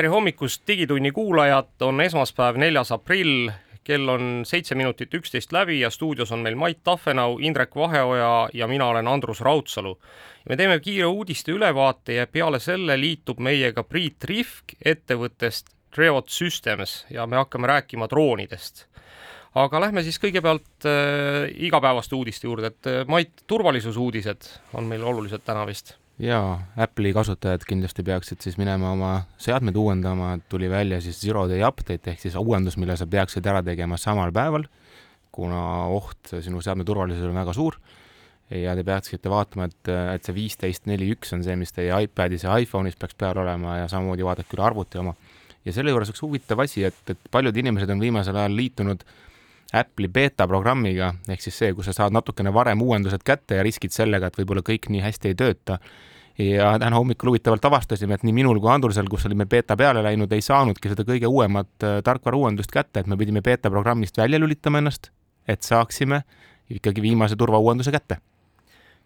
Tere hommikust, Digitunni kuulajad, on esmaspäev, neljas aprill, kell on seitse minutit üksteist läbi ja stuudios on meil Mait Tafenau, Indrek Vaheoja ja mina olen Andrus Raudsalu. me teeme kiire uudiste ülevaate ja peale selle liitub meiega Priit Rihk ettevõttest Treot Systems ja me hakkame rääkima droonidest. aga lähme siis kõigepealt äh, igapäevaste uudiste juurde, et äh, Mait, turvalisusuudised on meil olulised täna vist jaa, Apple'i kasutajad kindlasti peaksid siis minema oma seadmeid uuendama, tuli välja siis zero day update ehk siis uuendus, mille sa peaksid ära tegema samal päeval, kuna oht sinu seadme turvalisusele on väga suur. ja te peaksite vaatama, et, et see viisteist neli üks on see, mis teie iPadis ja iPhone'is peaks peal olema ja samamoodi vaadake üle arvuti oma. ja selle juures üks huvitav asi, et, et paljud inimesed on viimasel ajal liitunud Apple'i beeta programmiga, ehk siis see, kus sa saad natukene varem uuendused kätte ja riskid sellega, et võib-olla kõik nii hästi ei tööta ja täna hommikul huvitavalt avastasime, et nii minul kui Andrusel, kus olime beeta peale läinud, ei saanudki seda kõige uuemat äh, tarkvarauuendust kätte, et me pidime beeta programmist välja lülitama ennast, et saaksime ikkagi viimase turvauuenduse kätte.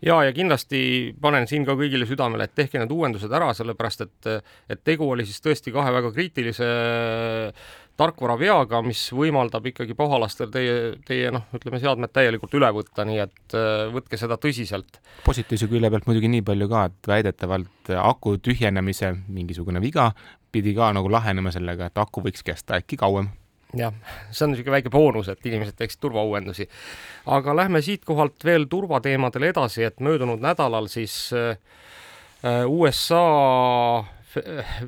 Ja, ja kindlasti panen siin ka kõigile südamele, et tehke need uuendused ära, sellepärast et, et tegu oli siis tõesti kahe väga kriitilise tarkvaraveaga, mis võimaldab ikkagi pahalastel teie, teie noh, ütleme seadmed täielikult üle võtta, nii et äh, võtke seda tõsiselt. positiivse külje pealt muidugi nii palju ka, et väidetavalt aku tühjenemise mingisugune viga pidi ka nagu lahenema sellega, et aku võiks kesta äkki kauem jah, see on niisugune väike boonus, et inimesed teeksid turvauuendusi. aga lähme siitkohalt veel turvateemadele edasi, et möödunud nädalal siis äh, äh, USA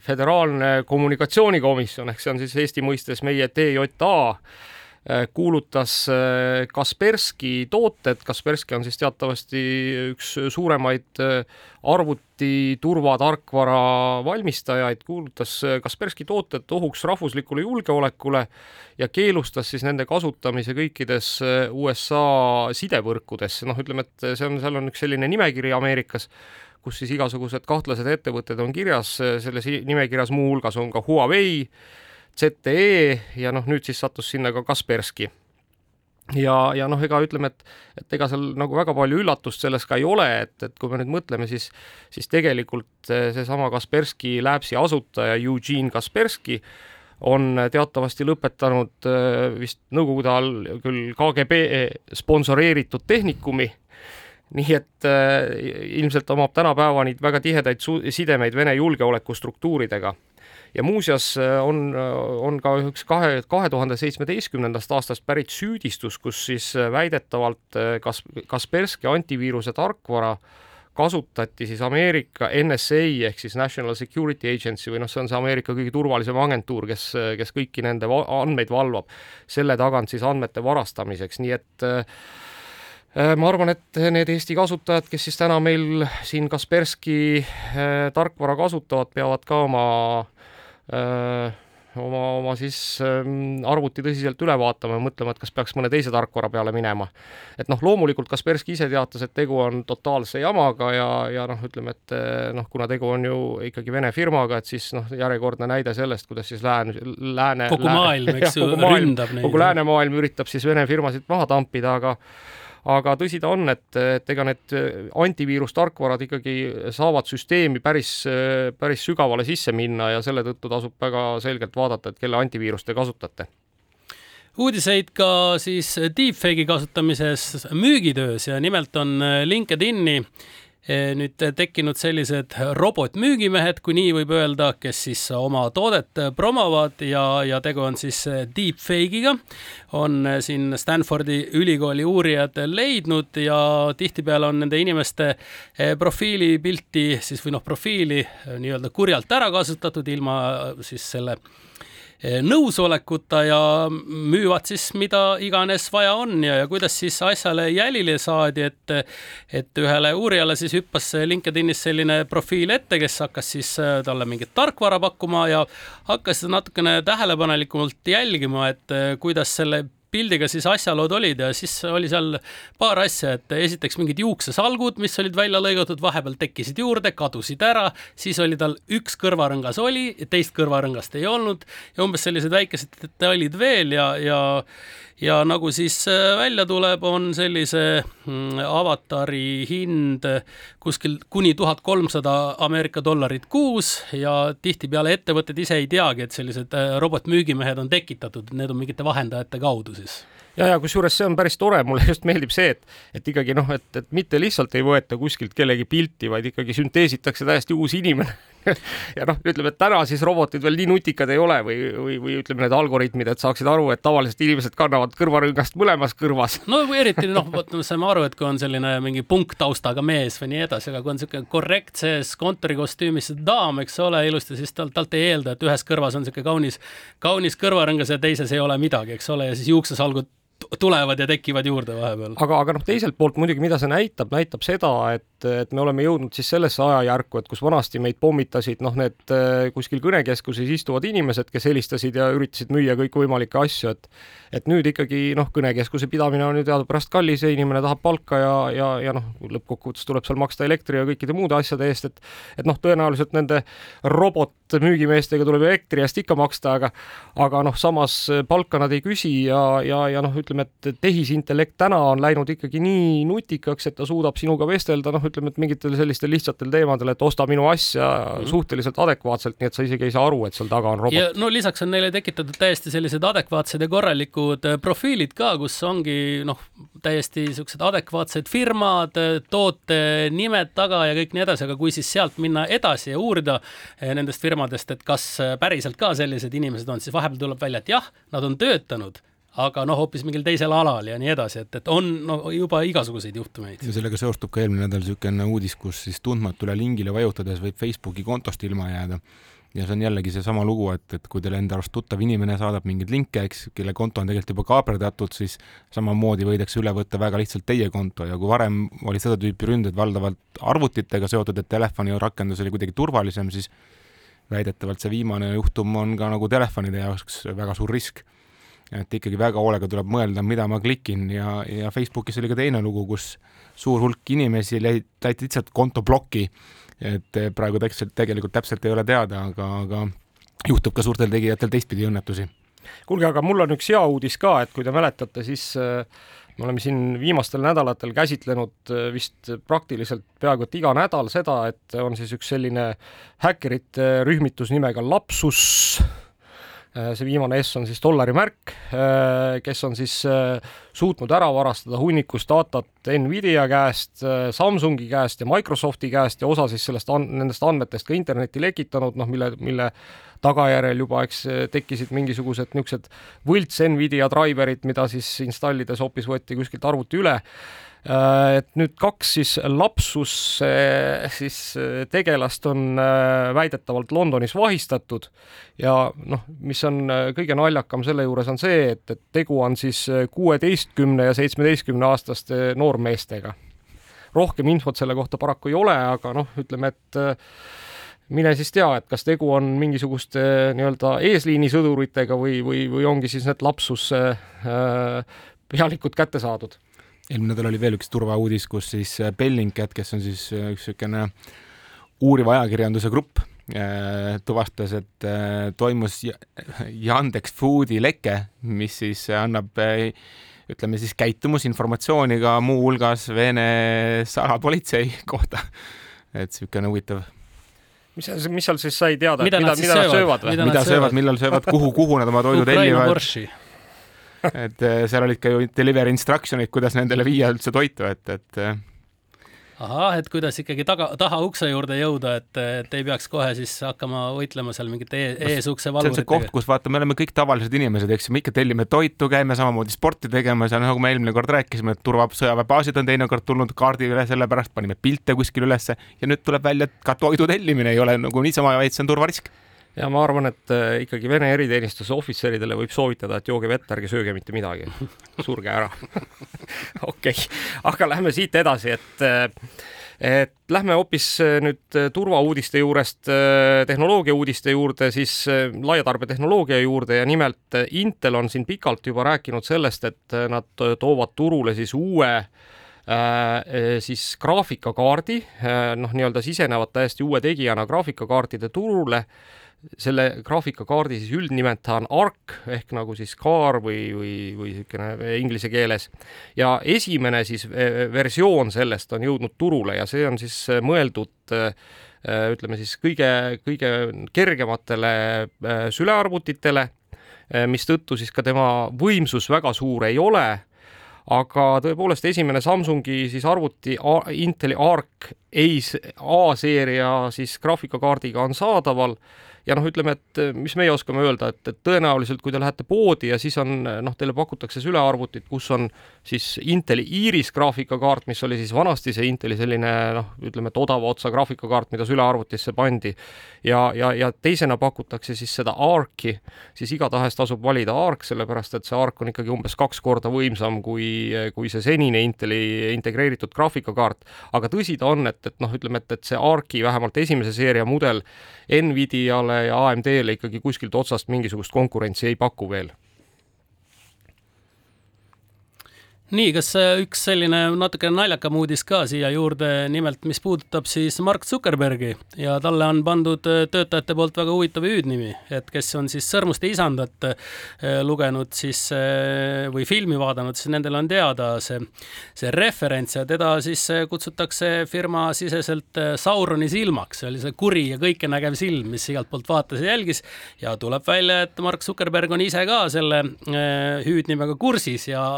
föderaalne kommunikatsioonikomisjon ehk see on siis Eesti mõistes meie TJA äh, kuulutas äh, Kaspersky tooted, Kaspersky on siis teatavasti üks suuremaid äh, arvuti turvatarkvara valmistajaid, kuulutas Kaspersky tooted ohuks rahvuslikule julgeolekule ja keelustas siis nende kasutamise kõikides USA sidevõrkudes, noh, ütleme, et see on, seal on üks selline nimekiri Ameerikas kus siis igasugused kahtlased ettevõtted on kirjas, selles nimekirjas muuhulgas on ka Huawei, ZTE ja noh, nüüd siis sattus sinna ka Kaspersky. Ja, ja noh, ega ütleme, et, et ega seal nagu väga palju üllatust selles ka ei ole, et, et kui me nüüd mõtleme, siis, siis tegelikult seesama Kaspersky Labsi asutaja Eugene Kaspersky on teatavasti lõpetanud vist Nõukogude all küll KGB sponsoreeritud tehnikumi nii et äh, ilmselt omab tänapäevani väga tihedaid sidemeid Vene julgeolekustruktuuridega. ja muuseas äh, on, on ka üks kahe, kahe tuhande seitsmeteistkümnendast aastast pärit süüdistus, kus siis äh, väidetavalt äh, kas Kaspersky antiviiruse tarkvara kasutati siis Ameerika NSA ehk siis National Security Agency või noh, see on see Ameerika kõige turvalisem agentuur, kes, kes kõiki nende andmeid valvab, selle tagant siis andmete varastamiseks, nii et äh, Äh, ma arvan, et need Eesti kasutajad, kes siis täna meil siin Kaspersky äh, tarkvara kasutavad, peavad ka oma äh, oma, oma siis ähm, arvuti tõsiselt üle vaatama ja mõtlema, et kas peaks mõne teise tarkvara peale minema. et noh, loomulikult Kaspersky ise teatas, et tegu on totaalse jamaga ja, ja noh, ütleme, et noh, kuna tegu on ju ikkagi Vene firmaga, et siis noh, järjekordne näide sellest, kuidas siis lään, lääne kogu maailm, eks ju, ründab neid. kogu läänemaailm üritab siis Vene firmasid maha tampida, aga aga tõsi ta on, et, et ega need antiviirustarkvarad ikkagi saavad süsteemi päris, päris sügavale sisse minna ja selle tõttu tasub väga selgelt vaadata, et kelle antiviirust te kasutate. Uudiseid ka siis deepfake'i kasutamises müügitöös ja nimelt on LinkedIni. Eh, nüüd tekkinud sellised robotmüügimehed, kui nii võib öelda, kes siis oma toodet promovad ja, ja tegu on siis deepfake'iga, on siin Stanfordi ülikooli uurijad leidnud ja tihtipeale on nende inimeste eh, profiilipilti siis või noh, profiili eh, nii-öelda kurjalt ära kasutatud ilma siis selle nõusolekuta ja müüvad siis mida iganes vaja on ja, ja kuidas siis asjale jälile saadi, et et ühele uurijale siis hüppas LinkedInis selline profiil ette, kes hakkas siis talle mingit tarkvara pakkuma ja hakkas natukene tähelepanelikumalt jälgima, et kuidas selle pildiga siis asjalood olid ja siis oli seal paar asja, et esiteks mingid juuksesalgud, mis olid välja lõigatud, vahepeal tekkisid juurde, kadusid ära, siis oli tal üks kõrvarõngas oli, teist kõrvarõngast ei olnud ja umbes sellised väikesed detailid veel ja, ja ja nagu siis äh, välja tuleb, on sellise mm, avatari hind kuskil kuni tuhat kolmsada Ameerika dollarit kuus ja tihtipeale ettevõtted ise ei teagi, et sellised äh, robotmüügimehed on tekitatud, need on mingite vahendajate kaudu siis. Ja, ja kusjuures see on päris tore, mulle just meeldib see, et, et ikkagi noh, et, et mitte lihtsalt ei võeta kuskilt kellegi pilti, vaid ikkagi sünteesitakse täiesti uus inimene ja noh, ütleme, et täna siis robotid veel nii nutikad ei ole või, või, või ütleme, need algoritmid, et saaksid aru, et tavaliselt inimesed kannavad kõrvarõngast mõlemas kõrvas. no eriti noh, vot me saame aru, et kui on selline mingi punktaustaga mees või nii edasi, aga kui on niisugune korrektses kontorikostüümis daam, eks ole, ilusti, siis talt, talt ei eelda, et ühes kõrvas on niisugune kaunis, kaunis kõrvarõngas ja teises ei ole midagi, eks ole, ja siis juuksesalgud tulevad ja tekivad juurde vahepeal. aga, aga noh, teiselt poolt muidugi, mida see näitab, näitab seda, et, et me oleme jõudnud siis sellesse ajajärku, et kus vanasti meid pommitasid noh, need äh, kuskil kõnekeskuses istuvad inimesed, kes helistasid ja üritasid müüa kõikvõimalikke asju, et et nüüd ikkagi noh, kõnekeskuse pidamine on ju teadupärast kallis ja inimene tahab palka ja, ja, ja noh, lõppkokkuvõttes tuleb seal maksta elektri ja kõikide muude asjade eest, et et noh, tõenäoliselt nende robotmüügimeestega tuleb elektri eest ikka maksta, aga aga noh, samas palka nad ei küsi ja, ja, ja noh, ütleme, et tehisintellekt täna on läinud ikkagi nii nutikaks, et ta suudab sinuga vestelda, noh, ütleme, et mingitel sellistel lihtsatel teemadel, et osta minu asja mm. suhteliselt adekvaatselt, nii et sa isegi ei saa aru, et seal taga on robot. no lisaks on neile tekitatud täiesti sellised adekvaatsed ja korralikud äh, profiilid ka, kus ongi noh, täiesti niisugused adekvaatsed firmad, äh, toote nimed taga ja kõik nii edasi, aga kui siis sealt minna edasi ja uurida äh, nendest firmadest, et kas päriselt ka sellised inimesed on, siis vahepeal tuleb välja, et jah, nad on töötanud aga noh, hoopis mingil teisel alal ja nii edasi, et, et on no juba igasuguseid juhtumeid. ja sellega seostub ka eelmine nädal niisugune uudis, kus siis tundmatule lingile vajutades võib Facebooki kontost ilma jääda. ja see on jällegi seesama lugu, et, et kui teile enda arust tuttav inimene saadab mingeid linke, eks, kelle konto on tegelikult juba kaaperdatud, siis samamoodi võidakse üle võtta väga lihtsalt teie konto ja kui varem olid seda tüüpi ründed valdavalt arvutitega seotud, et telefoni rakendus oli kuidagi turvalisem, siis väidetavalt see viimane juhtum on ka nagu telefonide jaoks väga suur risk et ikkagi väga hoolega tuleb mõelda, mida ma klikin ja, ja Facebookis oli ka teine lugu, kus suur hulk inimesi läiti lihtsalt konto plokki. et praegu täpselt, tegelikult täpselt ei ole teada, aga, aga juhtub ka suurtel tegijatel teistpidi õnnetusi. kuulge, aga mul on üks hea uudis ka, et kui te mäletate, siis äh, me oleme siin viimastel nädalatel käsitlenud äh, vist praktiliselt peaaegu et iga nädal seda, et on siis üks selline häkkerite rühmitus nimega Lapsus see viimane S on siis dollari märk, äh, kes on siis äh, suutnud ära varastada hunnikus datat Nvidia käest, Samsungi käest ja Microsofti käest ja osa siis sellest an-, nendest andmetest ka internetti lekitanud, noh, mille, mille tagajärjel juba, eks tekkisid mingisugused niisugused võlts Nvidia driver'id, mida siis installides hoopis võeti kuskilt arvuti üle. Äh, et nüüd kaks siis lapsus siis äh, tegelast on äh, väidetavalt Londonis vahistatud ja noh, mis on kõige naljakam selle juures on see, et, et tegu on siis kuueteistkümne ja seitsmeteistkümne aastaste noormeestega. rohkem infot selle kohta paraku ei ole, aga noh, ütleme, et mine siis tea, et kas tegu on mingisuguste nii-öelda eesliinisõduritega või, või, või ongi siis need lapsuse äh, pealikud kätte saadud eelmine nädal oli veel üks turvauudis, kus siis äh, Bellingcat, kes on siis äh, üks niisugune uuriva ajakirjanduse grupp, äh, tuvastas, et toimus Yandex Foodi leke, mis siis annab ütleme siis käitumusinformatsiooni ka muuhulgas Vene salapolitsei kohta. et niisugune huvitav. Mis seal, mis seal siis sai teada, mida, mida, mida nad söövad? või? mida nad söövad, millal söövad, kuhu, kuhu nad oma toidu tellivad et äh, seal olid ka ju delivery instruction'id, kuidas nendele viia üldse toitu, et, et äh, ahah, et kuidas ikkagi taga, taha ukse juurde jõuda, et, et ei peaks kohe siis hakkama võitlema seal mingite e eesukse valvuritega. see on see koht, kus vaata, me oleme kõik tavalised inimesed, eks ju, me ikka tellime toitu, käime samamoodi sporti tegemas ja nagu me eelmine kord rääkisime, et turvasõjaväebaasid on teinekord tulnud kaardi üle, sellepärast panime pilte kuskil ülesse ja nüüd tuleb välja, et ka toidu tellimine ei ole nagu niisama, vaid see on turvarisk ja ma arvan, et äh, ikkagi Vene eriteenistuse ohvitseridele võib soovitada, et jooge vett, ärge sööge mitte midagi, surge ära. okei. Aga lähme siit edasi, et äh, et lähme hoopis äh, nüüd turvauudiste juurest tehnoloogia uudiste juurde, siis laiatarbetehnoloogia juurde. Ja nimelt Intel on siin pikalt juba rääkinud sellest, et nad toovad turule siis uue siis graafikakaardi, noh, nii-öelda sisenevad täiesti uue tegijana graafikakaartide turule selle graafikakaardi siis üldnimeta on ARC ehk nagu siis kaar või, või, või niisugune inglise keeles. ja esimene siis versioon sellest on jõudnud turule ja see on siis mõeldud ütleme siis kõige, kõige kergematele sülearvutitele, mistõttu siis ka tema võimsus väga suur ei ole aga tõepoolest esimene Samsungi siis arvuti Inteli Arc A-seeria siis graafikakaardiga on saadaval ja noh, ütleme, et eh, mis meie oskame öelda, et, et tõenäoliselt kui te lähete poodi ja siis on noh, teile pakutakse sülearvutit, kus on siis Inteli Iris graafikakaart, mis oli siis vanasti see Inteli selline noh, ütleme, et odava otsa graafikakaart, mida sülearvutisse pandi. ja, ja, ja teisena pakutakse siis seda Arci, siis igatahes tasub valida Arc, sellepärast et see Arc on ikkagi umbes kaks korda võimsam kui, kui see senine Inteli integreeritud graafikakaart. aga tõsi ta on, et, et noh, ütleme, et, et see Arci vähemalt esimese seeria mudel Nvidiale ja AMD-le ikkagi kuskilt otsast mingisugust konkurentsi ei paku veel nii, kas äh, üks selline natukene naljakam uudis ka siia juurde, nimelt mis puudutab siis Mark Zuckerbergi ja talle on pandud äh, töötajate poolt väga huvitav hüüdnimi, et kes on siis Sõrmuste isandat äh, lugenud siis või filmi vaadanud, siis nendel on teada see, see referents ja teda siis kutsutakse firmasiseselt Sauroni silmaks, see oli see kuri ja kõikenägev silm, mis igalt poolt vaatas ja jälgis ja tuleb välja, et Mark Zuckerberg on ise ka selle hüüdnimega kursis ja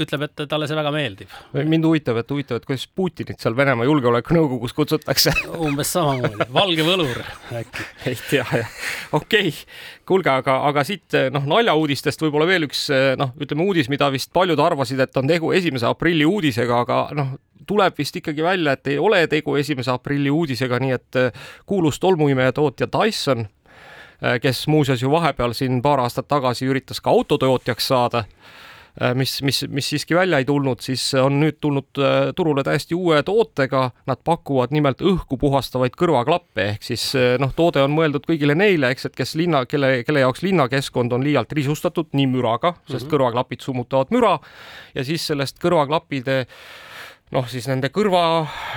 ütleb, et talle see väga meeldib. mind huvitab, et huvitav, et kuidas Putinit seal Venemaa Julgeolekunõukogus kutsutakse umbes samamoodi, valge võlur äkki. ei tea, jah. okei okay., kuulge, aga, aga siit noh, naljauudistest võib-olla veel üks noh, ütleme uudis, mida vist paljud arvasid, et on tegu esimese aprilli uudisega, aga noh, tuleb vist ikkagi välja, et ei ole tegu esimese aprilli uudisega, nii et kuulus tolmuimeja tootja Dyson kes muuseas ju vahepeal siin paar aastat tagasi üritas ka autotootjaks saada mis, mis, mis siiski välja ei tulnud, siis on nüüd tulnud äh, turule täiesti uue tootega. Nad pakuvad nimelt õhku puhastavaid kõrvaklappe ehk siis äh, noh, toode on mõeldud kõigile neile, eks, et kes linna, kelle, kelle jaoks linnakeskkond on liialt risustatud nii müraga, sest mm -hmm. kõrvaklapid summutavad müra ja siis sellest kõrvaklappide noh, siis nende kõrva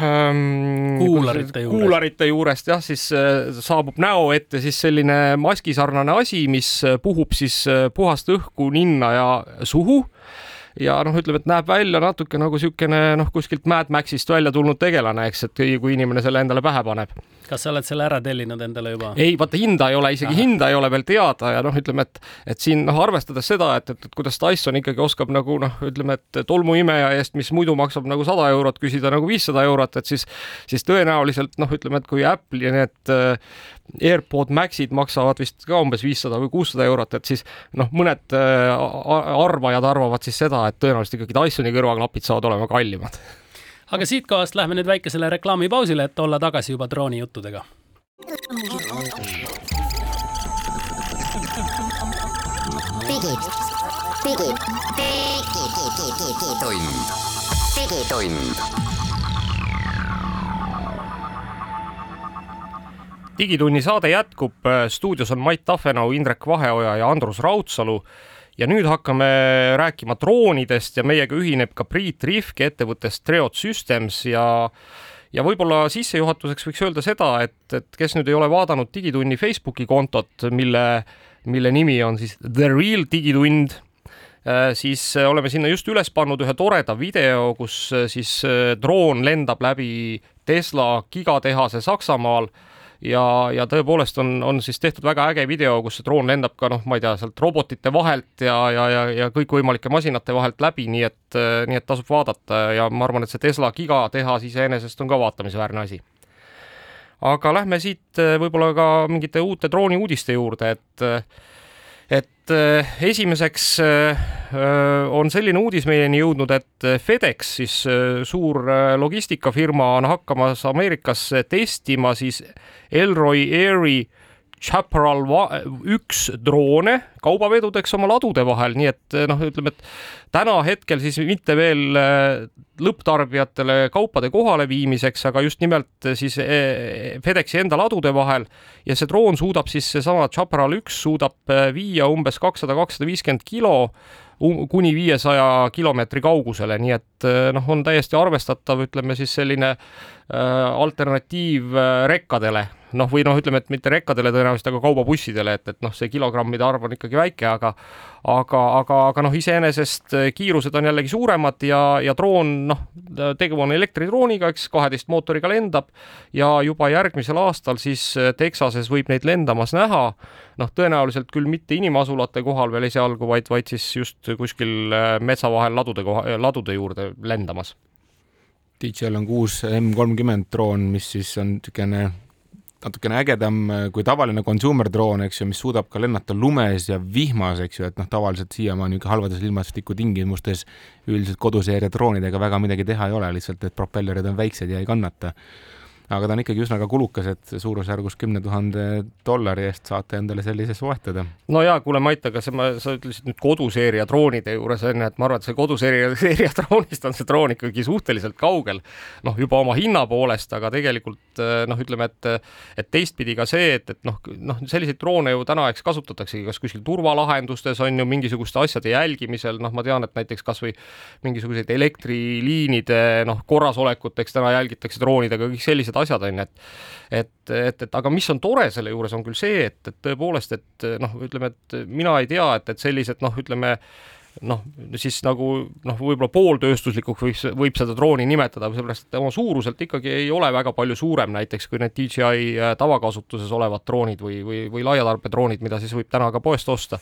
ähm, kuularite, juures. kuularite juurest jah, siis äh, saabub näo ette siis selline maskisarnane asi, mis äh, puhub siis äh, puhast õhku ninna ja suhu ja noh, ütleme, et näeb välja natuke nagu niisugune noh, kuskilt Mad Maxist välja tulnud tegelane, eks, et kui inimene selle endale pähe paneb. Kas sa oled selle ära tellinud endale juba? ei, vaata hinda ei ole, isegi Aha. hinda ei ole veel teada ja noh, ütleme, et, et siin noh, arvestades seda, et, et, et kuidas Dyson ikkagi oskab nagu noh, ütleme, et tolmuimeja eest, mis muidu maksab nagu sada eurot, küsida nagu viissada eurot, et siis, siis tõenäoliselt noh, ütleme, et kui Apple'i need AirPod Maxid maksavad vist ka umbes viissada või kuussada eurot, et siis noh, mõned äh, arvajad arvavad siis seda, et tõenäoliselt ikkagi Dysoni kõrvaklapid saavad olema kallimad. Aga siitkohast lähme nüüd väikesele reklaamipausile, et olla tagasi juba droonijuttudega. digitund, digitund digitunni saade jätkub, stuudios on Mait Tafenau, Indrek Vaheoja ja Andrus Raudsalu. Ja nüüd hakkame rääkima droonidest ja meiega ühineb ka Priit Rihk ettevõttest Treot Systems ja ja võib-olla sissejuhatuseks võiks öelda seda, et, et kes nüüd ei ole vaadanud Digitunni Facebooki kontot, mille, mille nimi on siis The Real Digitund, äh, siis oleme sinna just üles pannud ühe toreda video, kus siis äh, droon lendab läbi Tesla gigatehase Saksamaal ja, ja tõepoolest on, on siis tehtud väga äge video, kus see droon lendab ka noh, ma ei tea, sealt robotite vahelt ja, ja, ja, ja kõikvõimalike masinate vahelt läbi, nii et, nii et tasub vaadata ja ma arvan, et see Tesla gigatehas iseenesest on ka vaatamisväärne asi. aga lähme siit võib-olla ka mingite uute drooniuudiste juurde, et et esimeseks on selline uudis meieni jõudnud, et FedEx, siis suur logistikafirma on hakkamas Ameerikas testima siis Elroy Airi Chaparral üks droone kaubavedudeks oma ladude vahel, nii et noh, ütleme, et täna hetkel siis mitte veel äh, lõpptarbijatele kaupade kohaleviimiseks, aga just nimelt siis äh, FedExi enda ladude vahel. Ja see droon suudab siis seesama Chaparral üks suudab viia umbes kakssada, kakssada viiskümmend kilo kuni viiesaja kilomeetri kaugusele, nii et noh, on täiesti arvestatav, ütleme siis selline alternatiiv rekkadele noh, või noh, ütleme, et mitte rekkadele tõenäoliselt, aga kaubabussidele, et, et noh, see kilogrammide arv on ikkagi väike, aga aga, aga, aga noh, iseenesest kiirused on jällegi suuremad ja, ja droon, noh, tegu on elektridrooniga, eks, kaheteist mootoriga lendab ja juba järgmisel aastal siis Texases võib neid lendamas näha, noh, tõenäoliselt küll mitte inimasulate kohal veel esialgu, vaid, vaid siis just kuskil metsa vahel ladude koha, ladude juurde lendamas. DJL on kuus M kolmkümmend droon, mis siis on niisugune natukene ägedam äh, kui tavaline consumer droon, eks ju, mis suudab ka lennata lumes ja vihmas, eks ju, et noh, tavaliselt siiamaani halvades ilmastikutingimustes üldiselt koduseeria droonidega väga midagi teha ei ole, lihtsalt need propellerid on väiksed ja ei kannata aga ta on ikkagi üsna ka kulukas, et suurusjärgus kümne tuhande dollari eest saate endale sellise soetada. no ja kuule, Mait, aga see, ma, sa ütlesid nüüd koduseeria droonide juures onju, et ma arvan, et see koduseeria, seeria droonist on see droon ikkagi suhteliselt kaugel. noh, juba oma hinna poolest, aga tegelikult noh, ütleme, et, et teistpidi ka see, et, et noh, noh, selliseid droone ju täna, eks kasutataksegi kas kuskil turvalahendustes on ju mingisuguste asjade jälgimisel, noh, ma tean, et näiteks kasvõi mingisuguseid elektriliinide noh, korrasolekut, eks täna jälgitakse droonidega, kõik sellised asjad on ju, et et, et, et aga mis on tore selle juures, on küll see, et, et tõepoolest, et noh, ütleme, et mina ei tea, et, et sellised noh, ütleme noh, siis nagu noh, võib-olla pooltööstuslikuks võib, võib seda drooni nimetada, sellepärast et oma suuruselt ikkagi ei ole väga palju suurem näiteks kui need DJI äh, tavakasutuses olevad droonid või, või, või laiatarbedroonid, mida siis võib täna ka poest osta.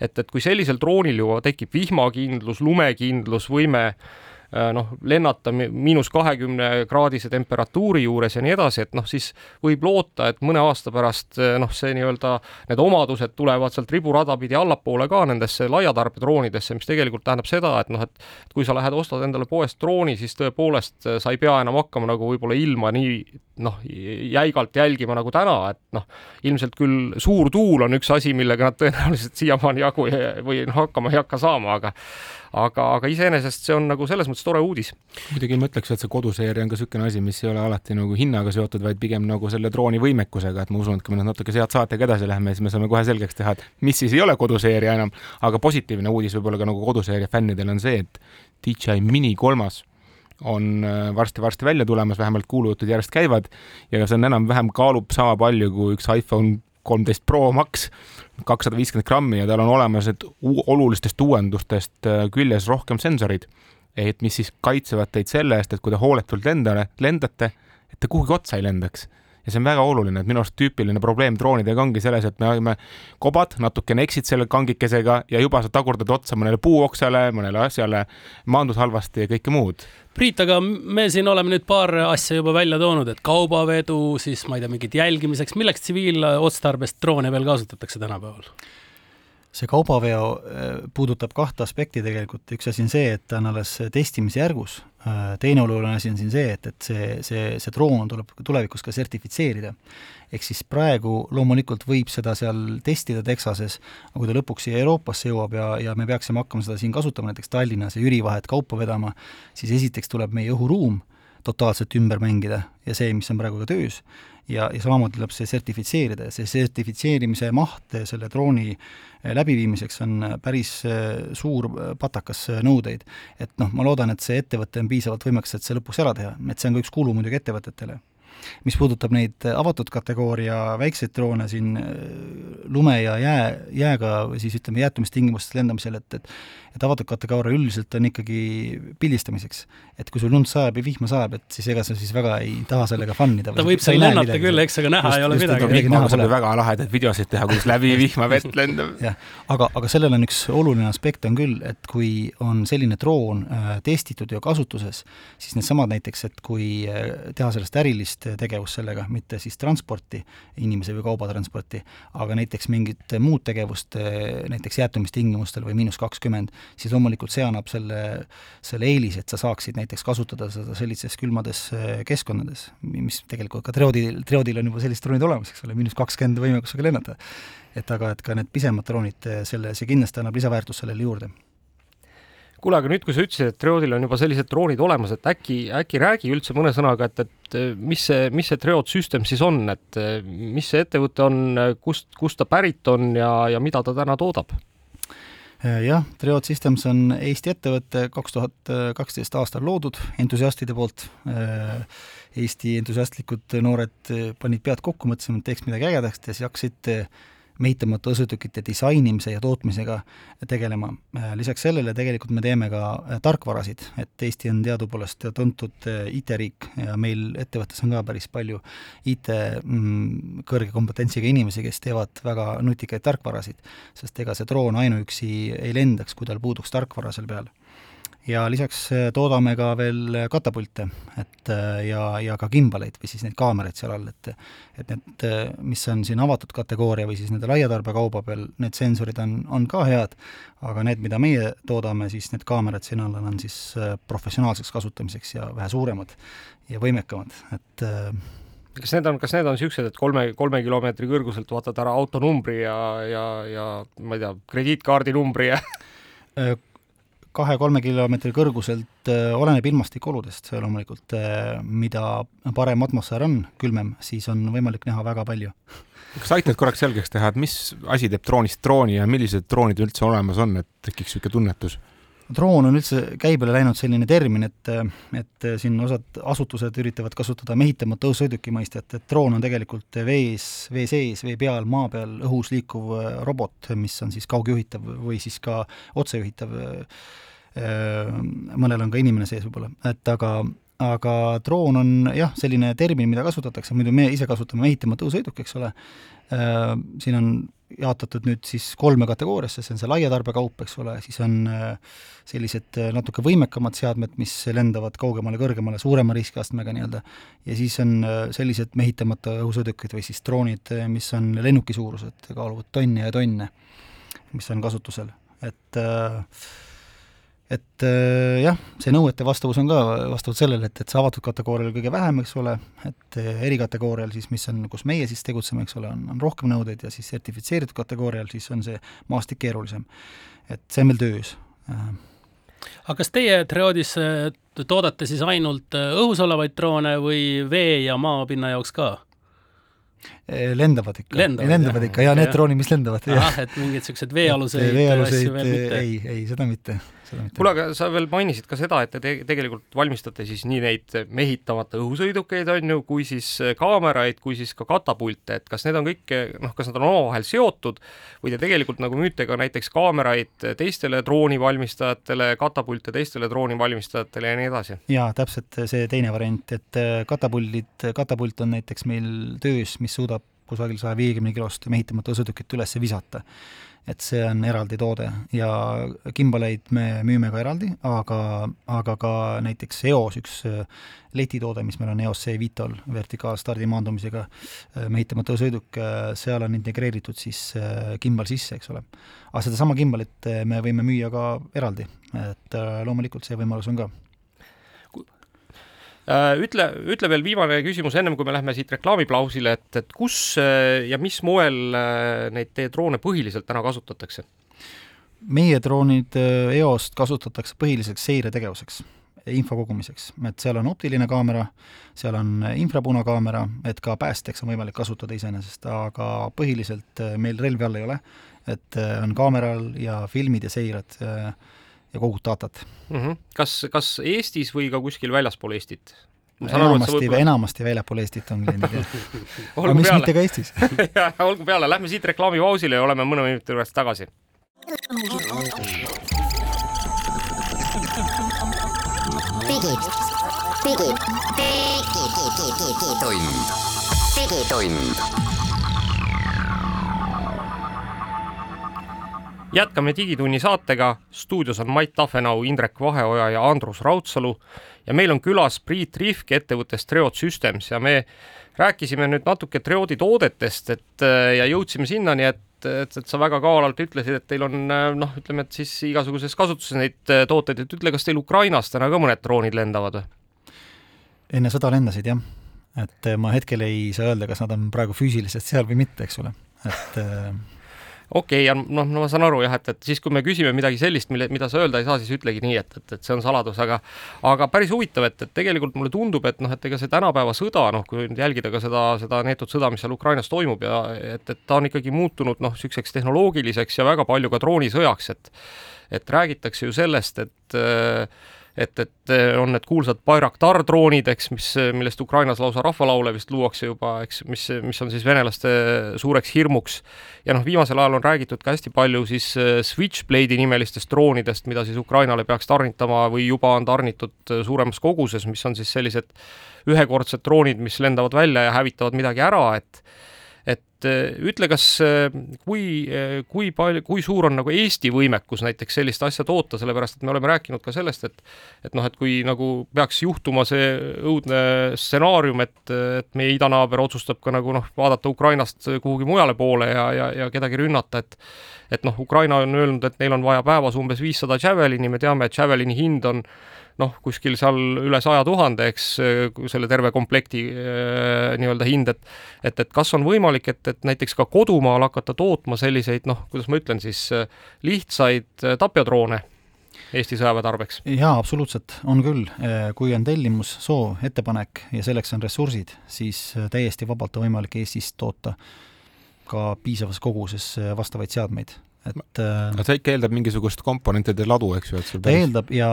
et, et kui sellisel droonil juba tekib vihmakindlus, lumekindlus, võime Äh, noh, lennata miinus kahekümne kraadise temperatuuri juures ja nii edasi, et noh, siis võib loota, et mõne aasta pärast äh, noh, see nii-öelda, need omadused tulevad sealt riburada pidi allapoole ka nendesse laiatarbedroonidesse, mis tegelikult tähendab seda, et noh, et kui sa lähed, ostad endale poest drooni, siis tõepoolest äh, sa ei pea enam hakkama nagu võib-olla ilma nii noh, jäigalt jälgima nagu täna, et noh, ilmselt küll suur tuul on üks asi, millega nad tõenäoliselt siiamaani jagu või noh, hakkama ei hakka saama, aga aga, aga iseenesest see on nagu selles mõttes tore uudis. muidugi ma ütleks, et see koduseeria on ka niisugune asi, mis ei ole alati nagu hinnaga seotud, vaid pigem nagu selle drooni võimekusega, et ma usun, et kui me nüüd natuke sealt saatega edasi läheme, siis me saame kohe selgeks teha, et mis siis ei ole koduseeria enam, aga positiivne uudis võib-olla ka nagu koduseeria fännidel on see, et DJI Mini kolmas on äh, varsti-varsti välja tulemas, vähemalt kuulujutud järjest käivad ja see on enam-vähem kaalub sama palju kui üks iPhone kolmteist Pro Max, kakssada viiskümmend grammi ja tal on olemas need olulistest uuendustest äh, küljes rohkem sensorid, et mis siis kaitsevad teid selle eest, et kui te hooletult lendale, lendate, et te kuhugi otsa ei lendaks ja see on väga oluline, et minu arust tüüpiline probleem droonidega ongi selles, et me oleme kobad, natukene eksid selle kangikesega ja juba sa tagurdad otsa mõnele puuoksale, mõnele asjale, maandud halvasti ja kõike muud. Priit, aga me siin oleme nüüd paar asja juba välja toonud, et kaubavedu, siis ma ei tea, mingit jälgimiseks, milleks tsiviilotstarbest droone veel kasutatakse tänapäeval? See kaubaveo äh, puudutab kahte aspekti tegelikult, üks asi on see, et ta on alles testimise järgus, äh, teine oluline asi on siin see, et, et see, see, see droon tuleb tulevikus ka sertifitseerida. ehk siis praegu loomulikult võib seda seal testida Texases, aga kui ta lõpuks siia Euroopasse jõuab ja, ja me peaksime hakkama seda siin kasutama, näiteks Tallinnas ja Jüri vahet kaupa vedama, siis esiteks tuleb meie õhuruum totaalselt ümber mängida ja see, mis on praegu ka töös, ja, ja samamoodi tuleb see sertifitseerida ja see sertifitseerimise maht selle drooni eh, läbiviimiseks on päris eh, suur patakas nõudeid. et noh, ma loodan, et see ettevõte on piisavalt võimekas, et see lõpuks ära teha, et see on ka üks kulu muidugi ettevõtetele mis puudutab neid avatud kategooria väikseid droone siin äh, lume ja jää, jääga või siis ütleme, jäätumistingimustes lendamisel, et, et et avatud kategooria üldiselt on ikkagi pildistamiseks. et kui sul lund sajab ja vihma sajab, et siis ega sa siis väga ei taha sellega fun ida. ta võib seal lennata küll, eks, aga näha just, ei ole just, midagi. vihmaga saab ju väga lahedaid videosid teha, kuidas läbi vihma vett lendab. jah, aga, aga sellel on üks oluline aspekt on küll, et kui on selline droon äh, testitud ja kasutuses, siis needsamad näiteks, et kui äh, teha sellest ärilist tegevust sellega, mitte siis transporti, inimese või kaubatransporti, aga näiteks mingit muud tegevust, näiteks jäätumistingimustel või miinus kakskümmend, siis loomulikult see annab selle, selle eelise, et sa saaksid näiteks kasutada seda sellistes külmades keskkondades, mis tegelikult ka Treodil, Treodil on juba sellised droonid olemas, eks ole, miinus kakskümmend võimekusega lennata. et aga, et ka need pisemad droonid, selle, see kindlasti annab lisaväärtust sellele juurde kuule, aga nüüd, kui sa ütlesid, et Treodil on juba sellised droonid olemas, et äkki, äkki räägi üldse mõne sõnaga, et, et mis see, mis see Treod System siis on, et mis see ettevõte on, kust, kust ta pärit on ja, ja mida ta täna toodab? jah, Treod Systems on Eesti ettevõte, kaks tuhat kaksteist aastal loodud entusiastide poolt. Eesti entusiastlikud noored panid pead kokku, mõtlesime, et teeks midagi ägedat ja siis hakkasid mehitamata õhusõidukite disainimise ja tootmisega tegelema. lisaks sellele tegelikult me teeme ka äh, tarkvarasid, et Eesti on teadupoolest tuntud äh, IT-riik ja meil ettevõttes on ka päris palju IT mm, kõrge kompetentsiga inimesi, kes teevad väga nutikaid tarkvarasid, sest ega see droon ainuüksi ei lendaks, kui tal puuduks tarkvara seal peal ja lisaks äh, toodame ka veel katapulte, et äh, ja, ja ka gimbaleid või siis neid kaameraid seal all, et et need, äh, mis on siin avatud kategooria või siis nende laiatarbekauba peal, need sensorid on, on ka head, aga need, mida meie toodame, siis need kaamerad siin all on siis professionaalseks kasutamiseks ja vähe suuremad ja võimekamad, et kas need on, kas need on niisugused, et kolme, kolme kilomeetri kõrguselt vaatad ära autonumbri ja, ja, ja ma ei tea, krediitkaardi numbri ja kahe-kolme kilomeetri kõrguselt äh, oleneb ilmastikuoludest loomulikult, äh, mida parem atmosfäär on, külmem, siis on võimalik näha väga palju. kas aitad korraks selgeks teha, et mis asi teeb droonist drooni ja millised droonid üldse olemas on, et tekiks niisugune tunnetus? Droon on üldse käibele läinud selline termin, et, et siin osad asutused üritavad kasutada mehitamata õhusõiduki mõistet, et droon on tegelikult vees, vee sees, vee peal, maa peal, õhus liikuv äh, robot, mis on siis kaugjuhitav või siis ka otsejuhitav. Äh, mõnel on ka inimene sees võib-olla, et aga aga droon on jah, selline termin, mida kasutatakse, muidu me ise kasutame mehitamata õhusõiduk, eks ole, äh, siin on jaotatud nüüd siis kolme kategooriasse, see on see laia tarbekaup, eks ole, siis on äh, sellised äh, natuke võimekamad seadmed, mis lendavad kaugemale, kõrgemale, suurema riskiastmega nii-öelda, ja siis on äh, sellised mehitamata õhusõidukid või siis droonid, mis on lennuki suurused, kaaluvad tonne ja tonne, mis on kasutusel, et äh, et äh, jah, see nõuete vastavus on ka vastavalt sellele, et, et see avatud kategoorial kõige vähem, eks ole, et äh, erikategoorial siis, mis on, kus meie siis tegutseme, eks ole, on, on rohkem nõudeid ja siis sertifitseeritud kategoorial siis on see maastik keerulisem. et see on meil töös. Äh. aga kas teie Triodis toodate siis ainult õhus olevaid droone või vee ja maapinna jaoks ka? lendavad ikka, lendavad, lendavad ikka ja need droonid, mis lendavad. ahah, et mingid niisugused veealuseid asju veel mitte? ei, ei, seda mitte kuule, aga sa veel mainisid ka seda, et te te tegelikult valmistate siis nii neid mehitamata õhusõidukeid, on ju, kui siis kaameraid, kui siis ka katapulte, et kas need on kõik, noh, kas nad on omavahel seotud või te tegelikult nagu müüte ka näiteks kaameraid teistele droonivalmistajatele, katapulte teistele droonivalmistajatele ja nii edasi? jaa, täpselt see teine variant, et katapuldid, katapult on näiteks meil töös, mis suudab kusagil saja viiekümne kilost mehitamata õhusõidukit üles visata. Et see on eraldi toode. Ja kimbaleid me müüme ka eraldi, aga, aga ka näiteks EOS, üks äh, letitoode, mis meil on EOS C-Vitol vertikaalstardi maandumisega äh, mehitamata sõiduk, äh, seal on integreeritud siis kimbal sisse, eks ole. aga sedasama kimbalit me võime müüa ka eraldi, et loomulikult see võimalus on ka ütle, ütle veel viimane küsimus, ennem kui me lähme siit reklaamiplausile, et, et kus äh, ja mis moel äh, neid teie droone põhiliselt täna kasutatakse? meie droonid EOS-t kasutatakse põhiliseks seiretegevuseks, info kogumiseks, et seal on optiline kaamera, seal on infrapunakaamera, et ka päästjaks on võimalik kasutada iseenesest, aga põhiliselt meil relvi all ei ole, et on kaameral ja filmid ja seired ja kogud datat mm. -hmm. kas, kas Eestis või ka kuskil väljaspool Eestit? enamasti võib..., enamasti väljapool Eestit on kliendid jah aga mis peale. mitte ka Eestis olgu peale, lähme siit reklaamipausile ja oleme mõne minuti pärast tagasi. digid, digid, digitund, digitund jätkame Digitunni saatega, stuudios on Mait Tafenau, Indrek Vaheoja ja Andrus Raudsalu. Ja meil on külas Priit Rihk ettevõttest Treod Systems. Ja me rääkisime nüüd natuke Treodi toodetest, et ja jõudsime sinnani, et et, et sa väga kavalalt ütlesid, et teil on noh, ütleme, et siis igasuguses kasutuses neid tooteid, et ütle, kas teil Ukrainast täna ka mõned droonid lendavad või? enne sõda lendasid jah, et ma hetkel ei saa öelda, kas nad on praegu füüsiliselt seal või mitte, eks ole, et okei okay,, noh, no ma saan aru jah, et, et siis, kui me küsime midagi sellist, mille, mida sa öelda ei saa, siis ütlegi nii, et, et, et see on saladus, aga aga päris huvitav, et, et tegelikult mulle tundub, et noh, et ega see tänapäeva sõda, noh, kui nüüd jälgida ka seda, seda neetud sõda, mis seal Ukrainas toimub ja et, et ta on ikkagi muutunud noh, niisuguseks tehnoloogiliseks ja väga palju ka droonisõjaks, et et räägitakse ju sellest, et äh, et, et eh, on need kuulsad Bayraktar droonid, eks, mis, millest Ukrainas lausa rahvalaule vist luuakse juba, eks, mis, mis on siis venelaste suureks hirmuks. ja noh, viimasel ajal on räägitud ka hästi palju siis eh, Switchblade'i nimelistest droonidest, mida siis Ukrainale peaks tarnitama või juba on tarnitud eh, suuremas koguses, mis on siis sellised ühekordsed droonid, mis lendavad välja ja hävitavad midagi ära, et et äh, ütle, kas, äh, kui, äh, kui palju, kui suur on nagu Eesti võimekus näiteks sellist asja toota, sellepärast et me oleme rääkinud ka sellest, et et noh, et kui nagu peaks juhtuma see õudne stsenaarium, et, et meie idanaaber otsustab ka nagu noh, vaadata Ukrainast kuhugi mujale poole ja, ja, ja kedagi rünnata, et et noh, Ukraina on öelnud, et neil on vaja päevas umbes viissada Javelini, me teame, et Javelini hind on noh, kuskil seal üle saja tuhande, eks, selle terve komplekti äh, nii-öelda hind, et et, et kas on võimalik, et, et näiteks ka kodumaal hakata tootma selliseid noh, kuidas ma ütlen siis, lihtsaid äh, tapjadroone Eesti sõjaväe tarbeks? jaa, absoluutselt, on küll. Äh, kui on tellimus, soov, ettepanek ja selleks on ressursid, siis täiesti vabalt on võimalik Eestis toota ka piisavas koguses vastavaid seadmeid et äh, aga see ikka eeldab mingisugust komponentide ladu, eks ju, et sul ta päris... eeldab ja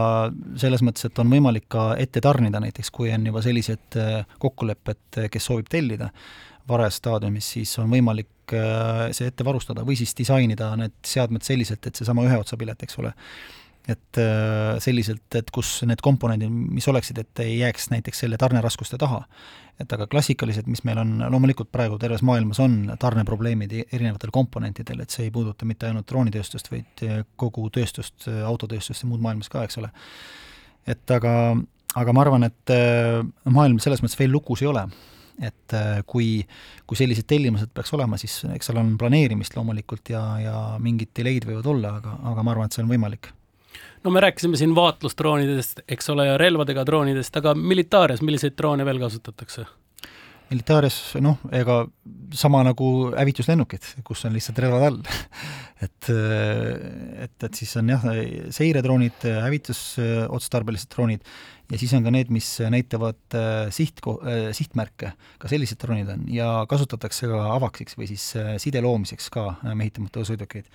selles mõttes, et on võimalik ka ette tarnida näiteks, kui on juba sellised äh, kokkulepped, äh, kes soovib tellida varajas staadiumis, siis on võimalik see ette varustada või siis disainida need seadmed selliselt, et seesama ühe otsa pilet, eks ole, et selliselt, et kus need komponendid, mis oleksid, et ei jääks näiteks selle tarneraskuste taha. Et aga klassikalised, mis meil on, loomulikult praegu terves maailmas on tarneprobleemid erinevatel komponentidel, et see ei puuduta mitte ainult droonitööstust, vaid kogu tööstust, autotööstust ja muud maailmas ka, eks ole. et aga, aga ma arvan, et äh, maailm selles mõttes veel lukus ei ole. Et äh, kui, kui sellised tellimused peaks olema, siis eks seal on planeerimist loomulikult ja, ja mingid delay'd võivad olla, aga, aga ma arvan, et see on võimalik no me rääkisime siin vaatlusdroonidest, eks ole, ja relvadega droonidest, aga militaarias, milliseid droone veel kasutatakse? militaarias noh, ega sama nagu hävituslennukid, kus on lihtsalt relvad all. Et, et, et siis on jah, seiredroonid, hävitusotstarbelised droonid ja siis on ka need, mis näitavad äh, siht, äh, sihtmärke, ka sellised droonid on ja kasutatakse ka avaksiks või siis äh, side loomiseks ka mehitamata õhusõidukeid,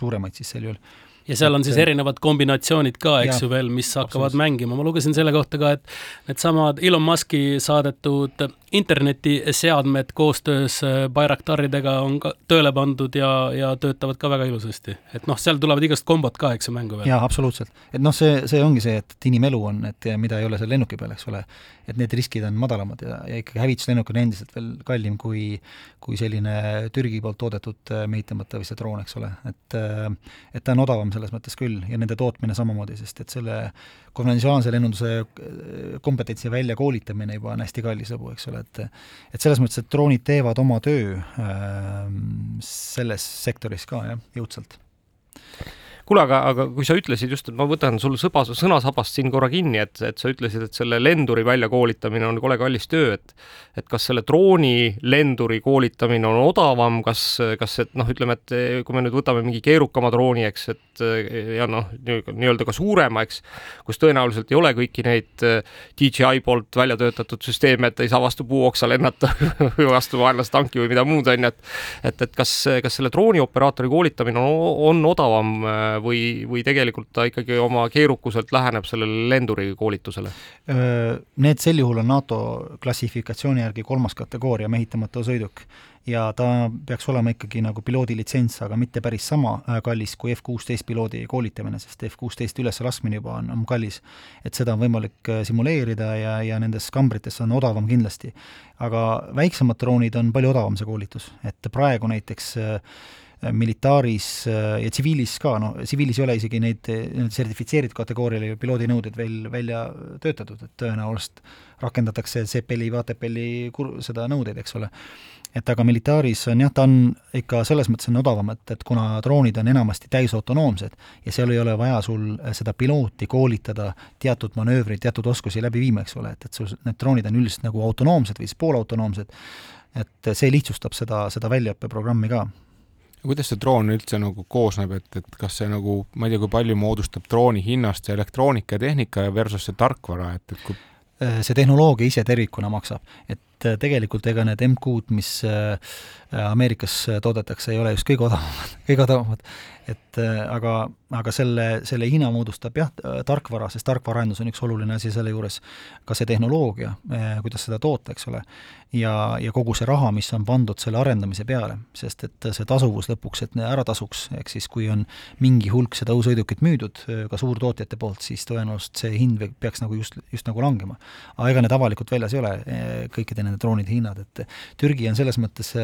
suuremaid siis sel juhul ja seal on siis erinevad kombinatsioonid ka, eks ju veel, mis hakkavad mängima, ma lugesin selle kohta ka, et needsamad Elon Musk'i saadetud internetiseadmed koostöös äh, Bayraktaridega on ka tööle pandud ja, ja töötavad ka väga ilusasti. et noh, seal tulevad igast kombod ka, eks ju, mängu veel. jaa, absoluutselt. et noh, see, see ongi see, et inimelu on, et mida ei ole seal lennuki peal, eks ole, et need riskid on madalamad ja, ja ikkagi hävituslennuk on endiselt veel kallim kui, kui selline Türgi poolt toodetud äh, mehitamata või see droon, eks ole, et äh, et ta on odavam selles mõttes küll ja nende tootmine samamoodi, sest et selle konventsionaalse lennunduse kompetentsi väljakoolitamine juba on hästi kallis lõbu, eks ole, et et selles mõttes, et droonid teevad oma töö äh, selles sektoris ka jah, jõudsalt kuule, aga, aga kui sa ütlesid just, et ma võtan sul sõba, sõnasabast siin korra kinni, et, et sa ütlesid, et selle lenduri väljakoolitamine on kole kallis töö, et et kas selle drooni lenduri koolitamine on odavam, kas, kas et noh, ütleme, et kui me nüüd võtame mingi keerukama drooni, eks, et ja noh, nii-öelda ka suurema, eks, kus tõenäoliselt ei ole kõiki neid DJI poolt välja töötatud süsteeme, et ei saa vastu puuoksa lennata või vastu vaenlase tanki või mida muud, on ju, et et, et kas, kas selle droonioperaatori koolitamine on, on odavam või, või tegelikult ta ikkagi oma keerukuselt läheneb sellele lenduri koolitusele? Need sel juhul on NATO klassifikatsiooni järgi kolmas kategooria mehitamata sõiduk ja ta peaks olema ikkagi nagu piloodilitsents, aga mitte päris sama kallis kui F-16 piloodi koolitamine, sest F-16 üleslaskmine juba on, on kallis. et seda on võimalik simuleerida ja, ja nendes kambrites on odavam kindlasti. aga väiksemad droonid on palju odavam, see koolitus, et praegu näiteks äh, militaaris ja tsiviilis ka, noh, tsiviilis ei ole isegi neid, sertifitseeritud kategooriale piloodinõuded veel välja töötatud, et tõenäoliselt rakendatakse CPL-i, VTPL-i kur-, seda nõudeid, eks ole. Et aga militaaris on jah, ta on ikka selles mõttes on odavam, et, et kuna droonid on enamasti täisautonoomsed ja seal ei ole vaja sul seda pilooti koolitada teatud manöövreid, teatud oskusi läbi viima, eks ole, et, et sul need droonid on üldiselt nagu autonoomsed või siis poolautonoomsed, et see lihtsustab seda, seda väljaõppeprogrammi ka kuidas see droon üldse nagu koosneb, et, et kas see nagu, ma ei tea, kui palju moodustab drooni hinnast see elektroonika ja tehnika versus see tarkvara, et, et kui see tehnoloogia ise tervikuna maksab, et tegelikult ega need MQ-d, mis äh, Ameerikas toodetakse, ei ole just kõige odavamad, kõige odavamad, et äh, aga, aga selle, selle hinna moodustab jah, tarkvara, sest tarkvaraarendus on üks oluline asi selle juures, ka see tehnoloogia, äh, kuidas seda toota, eks ole, ja, ja kogu see raha, mis on pandud selle arendamise peale, sest et see tasuvus lõpuks, et ära tasuks, ehk siis kui on mingi hulk seda õhusõidukit müüdud ka suurtootjate poolt, siis tõenäoliselt see hind peaks nagu just, just nagu langema. aga ega need avalikult väljas ei ole, kõikide nende droonide hinnad, et Türgi on selles mõttes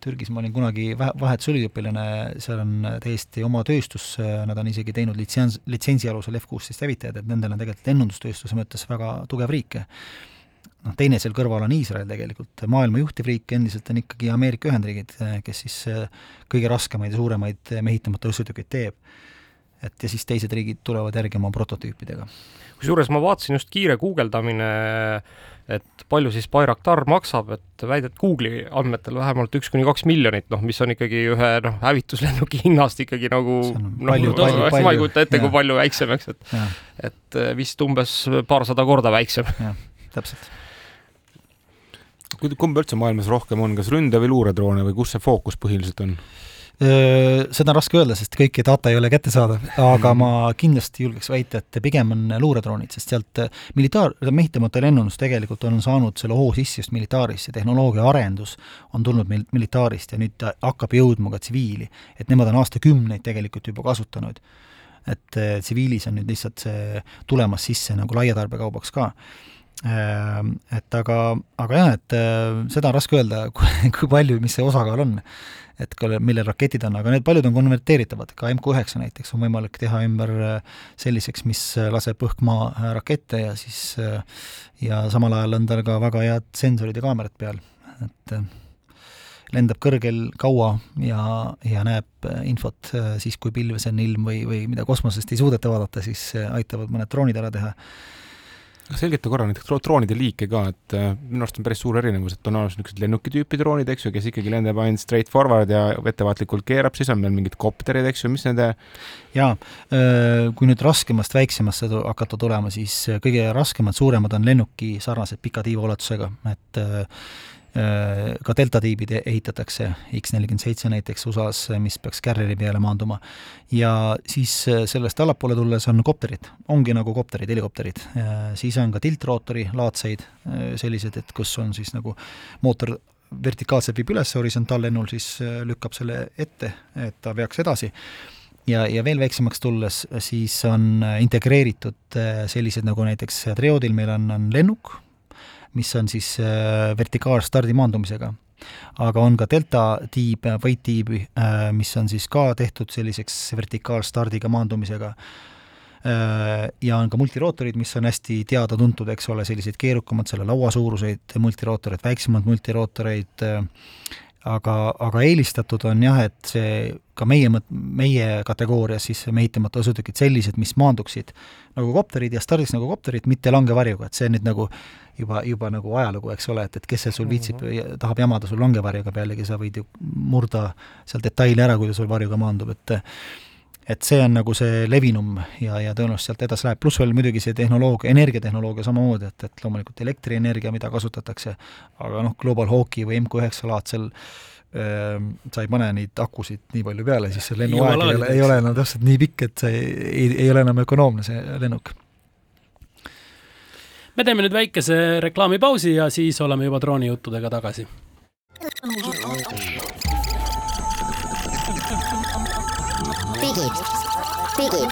Türgis ma olin kunagi vahetusüliõpilane, seal on täiesti oma tööstus, nad on isegi teinud litsents, litsentsi alusel F-kuusteist hävitajad, et nendel on tegelikult lennundustööstuse mõttes väga tugev riik. noh, teine seal kõrval on Iisrael tegelikult, maailma juhtiv riik endiselt on ikkagi Ameerika Ühendriigid, kes siis kõige raskemaid ja suuremaid mehitamata õhusõidukeid teeb. Et ja siis teised riigid tulevad järgi oma prototüüpidega. kusjuures ma vaatasin just kiire guugeldamine et palju siis Bayraktar maksab, et väidet Google'i andmetel vähemalt üks kuni kaks miljonit, noh, mis on ikkagi ühe noh, hävituslennuki hinnast ikkagi nagu noh, ma ei kujuta ette, kui palju väiksem, eks, et ja. et eh, vist umbes paarsada korda väiksem. jah, täpselt. kumb üldse maailmas rohkem on, kas ründe- või luuredroone või kus see fookus põhiliselt on? Seda on raske öelda, sest kõiki data ei ole kättesaadav, aga ma kindlasti julgeks väita, et pigem on luuredroonid, sest sealt militaar, mehitamata lennundus tegelikult on saanud selle hoo sisse just militaarisse, tehnoloogia arendus on tulnud meil militaarist ja nüüd ta hakkab jõudma ka tsiviili. et nemad on aastakümneid tegelikult juba kasutanud. et tsiviilis on nüüd lihtsalt see tulemas sisse nagu laiatarbekaubaks ka et aga, aga jah, et seda on raske öelda, kui palju, mis see osakaal on et ka, millel raketid on, aga need paljud on konverteeritavad, ka MQ9 näiteks on võimalik teha ümber äh, selliseks, mis äh, laseb õhk-maa äh, rakette ja siis ja samal ajal on tal ka väga head sensorid ja kaamerad peal, et lendab kõrgel kaua ja, ja näeb infot siis, kui pilves on ilm või, või mida kosmosest ei suudeta vaadata, siis aitavad mõned droonid ära teha selgita korra näiteks droonide liike ka, et äh, minu arust on päris suur erinevus, et on olemas niisugused lennukitüüpi droonid, eks ju, kes ikkagi lendab ainult straight forward ja ettevaatlikult keerab, siis on meil mingid kopterid, eks ju, mis nende jaa, äh, kui nüüd raskemast väiksemasse hakata tulema, siis äh, kõige raskemad, suuremad on lennuki sarnased pika tiivaulatusega, et ka delta tiibid ehitatakse, X-47 näiteks USA-s, mis peaks Carrieri peale maanduma. ja siis äh, sellest allapoole tulles on kopterid, ongi nagu kopterid, helikopterid. siis on ka tiltrootori laadseid, äh, sellised, et kus on siis nagu mootor vertikaalselt viib üles, horisontaallennul siis lükkab selle ette, et ta veaks edasi ja, ja veel väiksemaks tulles siis on integreeritud sellised nagu näiteks Triodil meil on, on lennuk, mis on siis äh, vertikaalstardi maandumisega. aga on ka delta tiib, võit tiib, äh, mis on siis ka tehtud selliseks vertikaalstardiga maandumisega äh, ja on ka multirootorid, mis on hästi teada-tuntud, eks ole, sellised keerukamad, selle lauasuuruseid multirootoreid, väiksemaid multirootoreid, aga, aga eelistatud on jah, et see ka meie, meie kategoorias siis mehitamata sõidukid sellised, mis maanduksid nagu kopterid ja stardiks nagu kopterid, mitte langevarjuga, et see nüüd nagu juba, juba nagu ajalugu, eks ole, et, et kes seal sul viitsib mm, -hmm. tahab jamada sul langevarjuga pealegi, sa võid ju murda seal detaili ära, kui ta sul varjuga maandub, et et see on nagu see levinum ja, ja tõenäoliselt sealt edasi läheb, pluss veel muidugi see tehnoloogia, energiatehnoloogia samamoodi, et, et loomulikult elektrienergia, mida kasutatakse, aga noh, Global Hawki või MQ9 laadsel äh, sa ei pane neid akusid nii palju peale, siis see lennuaeg ei ole, ei ole enam täpselt nii pikk, et see ei, ei ole enam ökonoomne, see lennuk. Me teeme nüüd väikese reklaamipausi ja siis oleme juba droonijuttudega tagasi. digitund, digitund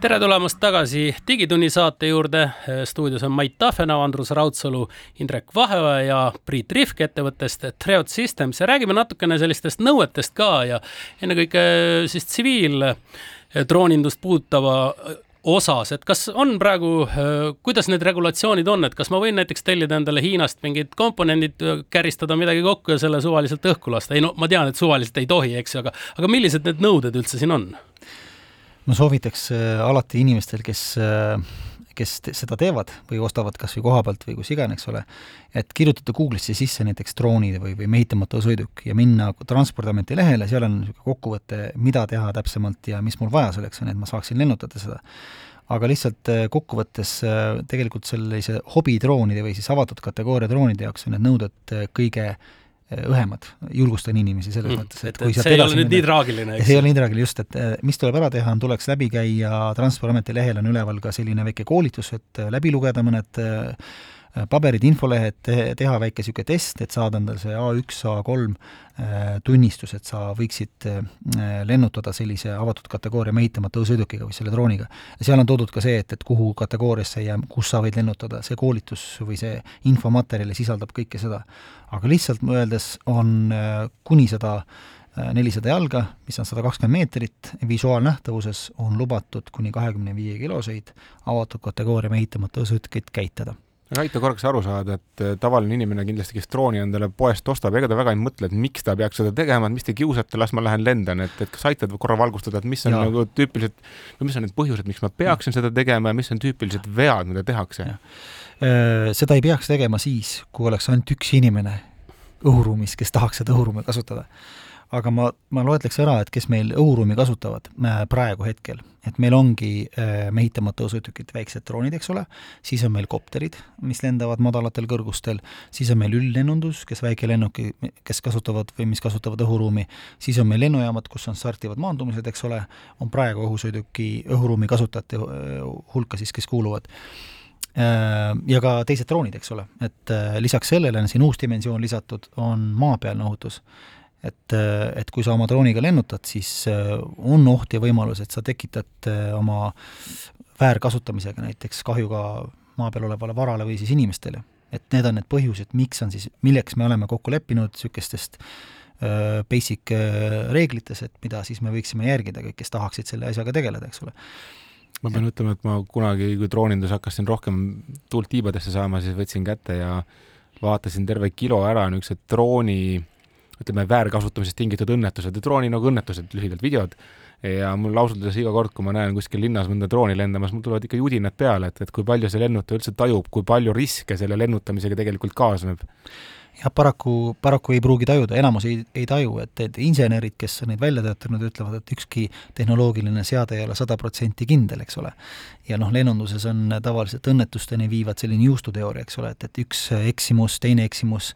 tere tulemast tagasi Digitunni saate juurde. stuudios on Mait Tahvenau, Andrus Raudsalu, Indrek Vaheoja ja Priit Rihk ettevõttest Treot Systems. Ja räägime natukene sellistest nõuetest ka ja ennekõike siis tsiviildroonindust puudutava osas, et kas on praegu, kuidas need regulatsioonid on, et kas ma võin näiteks tellida endale Hiinast mingid komponendid, käristada midagi kokku ja selle suvaliselt õhku lasta, ei no ma tean, et suvaliselt ei tohi, eks ju, aga, aga millised need nõuded üldse siin on? ma soovitaks äh, alati inimestel, kes, äh, kes te, seda teevad või ostavad kas või koha pealt või kus iganes, eks ole, et kirjutada Google'isse sisse näiteks droonid või, või mehitamata sõiduk ja minna Transpordiameti lehele, seal on niisugune kokkuvõte, mida teha täpsemalt ja mis mul vaja selleks on, et ma saaksin lennutada seda. aga lihtsalt äh, kokkuvõttes tegelikult sellise hobidroonide või siis avatud kategooria droonide jaoks on need nõuded kõige Eh, õhemad, julgustan inimesi selles mm, mõttes, et, et kui see ei ole nüüd nii traagiline, eks? see ei ole nii traagiline, just, et eh, mis tuleb ära teha, on, tuleks läbi käia, Transpordiameti lehel on üleval ka selline väike koolitus, et eh, läbi lugeda mõned paberid, infolehed, teha väike niisugune test, et saada endale see A1, A3 tunnistus, et sa võiksid lennutada sellise avatud kategooria mehitamata õhusõidukiga või selle drooniga. ja seal on toodud ka see, et, et kuhu kategooriasse ja kus sa võid lennutada, see koolitus või see infomaterjal sisaldab kõike seda. aga lihtsalt öeldes on kuni seda nelisada jalga, mis on sada kakskümmend meetrit, visuaalnähtavuses on lubatud kuni kahekümne viie kiloseid avatud kategooria mehitamata õhusõidukeid käitada aga aita korraks aru saada, et äh, tavaline inimene kindlasti, kes drooni endale poest ostab, ega ta väga ei mõtle, et miks ta peaks seda tegema, et mis te kiusate, las ma lähen lendan, et, et kas aitad korra valgustada, et mis on ja. nagu tüüpilised, või mis on need põhjused, miks ma peaksin ja. seda tegema ja mis on tüüpilised vead, mida tehakse? Äh, seda ei peaks tegema siis, kui oleks ainult üks inimene õhuruumis, kes tahaks seda õhuruumi kasutada aga ma, ma loetleks ära, et kes meil õhuruumi kasutavad äh, praegu hetkel, et meil ongi äh, mehitamata õhusõidukid, väiksed droonid, eks ole, siis on meil kopterid, mis lendavad madalatel kõrgustel, siis on meil üldlennundus, kes väikelennuki, kes kasutavad või mis kasutavad õhuruumi, siis on meil lennujaamad, kus on startivad maandumised, eks ole, on praegu õhusõiduki, õhuruumi kasutajate äh, hulka siis, kes kuuluvad. Ja ka teised droonid, eks ole, et lisaks sellele on siin uus dimensioon lisatud, on maapealne ohutus et, et kui sa oma drooniga lennutad, siis äh, on oht ja võimalus, et sa tekitad äh, oma väärkasutamisega näiteks kahju ka maa peal olevale varale või siis inimestele. et need on need põhjused, miks on siis, milleks me oleme kokku leppinud niisugustest äh, basic reeglites, et mida siis me võiksime järgida, kõik, kes tahaksid selle asjaga tegeleda, eks ole ma pean ütlema, et ma kunagi, kui droonindus hakkasin rohkem tuult tiibadesse saama, siis võtsin kätte ja vaatasin terve kilo ära niisugused drooni ütleme, väärkasutamisest tingitud õnnetused ja drooni nagu õnnetused, lühidalt videod. ja mul ausalt öeldes iga kord, kui ma näen kuskil linnas mõnda drooni lendamas, mul tulevad ikka judinad peale, et, et kui palju see lennutaja üldse tajub, kui palju riske selle lennutamisega tegelikult kaasneb jah, paraku, paraku ei pruugi tajuda, enamus ei, ei taju, et, et insenerid, kes on neid välja töötanud, ütlevad, et ükski tehnoloogiline seade ei ole sada protsenti kindel, eks ole. ja noh, lennunduses on tavaliselt õnnetusteni viivad selline juustuteooria, eks ole, et, et üks eksimus, teine eksimus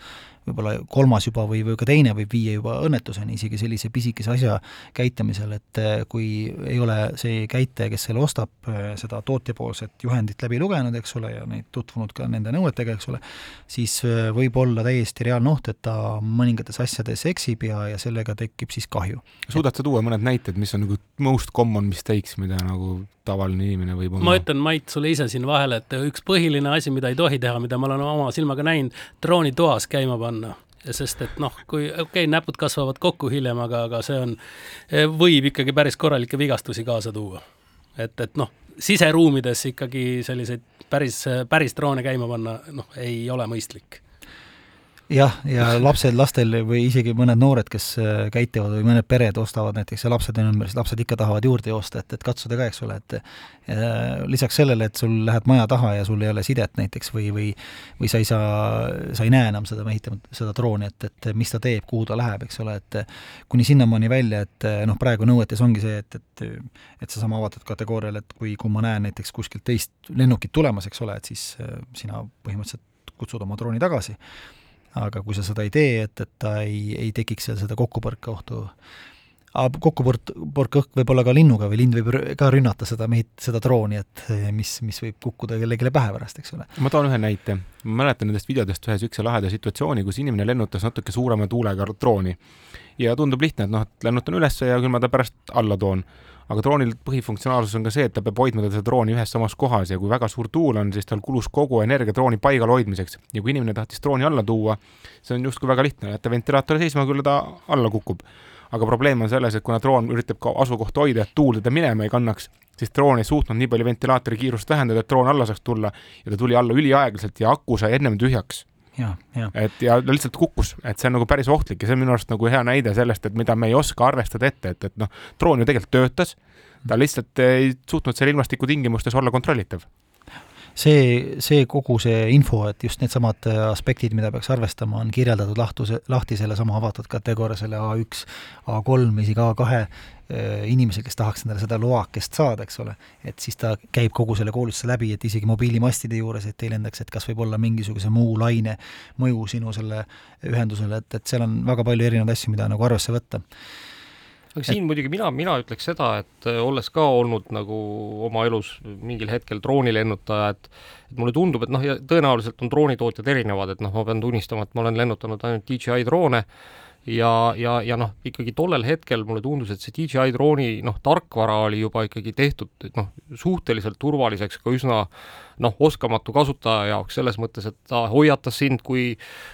võib-olla kolmas juba või, või ka teine võib viia juba õnnetuseni, isegi sellise pisikese asja käitamisel, et eh, kui ei ole see käitleja, kes selle ostab, eh, seda tootjapoolset juhendit läbi lugenud, eks ole, ja neid tutvunud ka nende nõuetega, eks ole, siis eh, võib olla täiesti reaalne oht, et ta mõningates asjades eksib ja, ja sellega tekib siis kahju. suudad sa tuua mõned näited, mis on nagu most common mistakes, mida nagu tavaline inimene võib oma ma ütlen, Mait, sulle ise siin vahele, et üks põhiline asi, mida ei tohi teha, mida ma olen oma silmaga näinud, droonitoas käima panna sest et noh, kui okei okay,, näpud kasvavad kokku hiljem, aga, aga see on, võib ikkagi päris korralikke vigastusi kaasa tuua. et, et noh, siseruumides ikkagi selliseid päris, päris droone käima panna, noh, ei ole mõistlik jah, ja lapsed, lastel või isegi mõned noored, kes äh, käitlevad või mõned pered ostavad näiteks ja lapsed on ümber, siis lapsed ikka tahavad juurde joosta, et, et katsuda ka, eks ole, et äh, lisaks sellele, et sul lähed maja taha ja sul ei ole sidet näiteks või, või või sa ei saa, sa ei näe enam seda mehitamat, seda drooni, et, et mis ta teeb, kuhu ta läheb, eks ole, et kuni sinnamaani välja, et noh, praegu nõuetes ongi see, et, et et seesama avatud kategoorial, et kui, kui ma näen näiteks kuskilt teist lennukit tulemas, eks ole, et siis äh, sina põhimõtteliselt kutsud oma drooni tagasi aga kui sa seda ei tee, et, et ta ei, ei tekiks seal seda kokkupõrkeohtu, kokkupõrkeõhk võib olla ka linnuga või lind võib ka rünnata seda mehit-, seda drooni, et mis, mis võib kukkuda kellelegi pähe pärast, eks ole. ma toon ühe näite. ma mäletan nendest videodest ühe niisuguse laheda situatsiooni, kus inimene lennutas natuke suurema tuulega drooni. ja tundub lihtne, et noh, et lennutan üles ja küll ma ta pärast alla toon aga droonil põhifunktsionaalsus on ka see, et ta peab hoidma seda drooni ühes samas kohas ja kui väga suur tuul on, siis tal kulus kogu energia drooni paigal hoidmiseks. ja kui inimene tahtis drooni alla tuua, see on justkui väga lihtne, jätta ventilaatori seisma, küll ta alla kukub. aga probleem on selles, et kuna droon üritab ka asukohta hoida, et tuul teda minema ei kannaks, siis droon ei suutnud nii palju ventilaatori kiirust vähendada, et droon alla saaks tulla ja ta tuli alla üliaeglaselt ja aku sai ennem tühjaks ja, ja. Et ja lihtsalt kukkus, et see on nagu päris ohtlik ja see on minu arust nagu hea näide sellest, et mida me ei oska arvestada ette, et, et noh, droon ju tegelikult töötas, ta lihtsalt ei suutnud seal ilmastikutingimustes olla kontrollitav. See, see kogu see info, et just needsamad aspektid, mida peaks arvestama, on kirjeldatud lahtuse, lahti sellesama avatud kategooria, selle A1, A3, isegi A2 inimesel, kes tahaks endale seda loakest saada, eks ole, et siis ta käib kogu selle koolituse läbi, et isegi mobiilimastide juures, et ei lendaks, et kas võib olla mingisuguse muu laine mõju sinu selle ühendusele, et, et seal on väga palju erinevaid asju, mida nagu arvesse võtta. Aga siin et... muidugi mina, mina ütleks seda, et äh, olles ka olnud nagu oma elus mingil hetkel droonilennutaja, et et mulle tundub, et noh, ja tõenäoliselt on droonitootjad erinevad, et noh, ma pean tunnistama, et ma olen lennutanud ainult DJI droone ja, ja, ja noh, ikkagi tollel hetkel mulle tundus, et see DJI drooni noh, tarkvara oli juba ikkagi tehtud noh, suhteliselt turvaliseks ka üsna noh, oskamatu kasutaja jaoks selles mõttes, et ta hoiatas sind, kui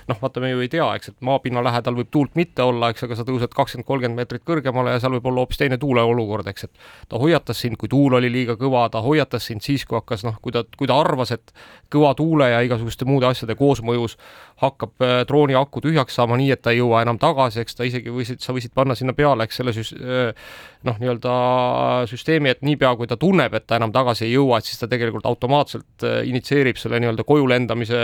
noh, vaata, me ju ei tea, eks, et maapinna lähedal võib tuult mitte olla, eks, aga sa tõused kakskümmend, kolmkümmend meetrit kõrgemale ja seal võib olla hoopis teine tuuleolukord, eks, et ta hoiatas sind, kui tuul oli liiga kõva, ta hoiatas sind siis, kui hakkas noh, kui ta, kui ta arvas, et kõva tuule ja igasuguste muude asjade koosmõjus hakkab äh, drooni aku tühjaks saama nii, et ta ei jõua enam tagasi, eks ta isegi võisid, sa võisid panna sinna peale, eks selle süs-, äh, noh, nii-öelda süsteemi, et niipea, kui ta tunneb, et ta enam tagasi ei jõua, et siis ta tegelikult automaatselt äh, initsieerib selle nii-öelda koju lendamise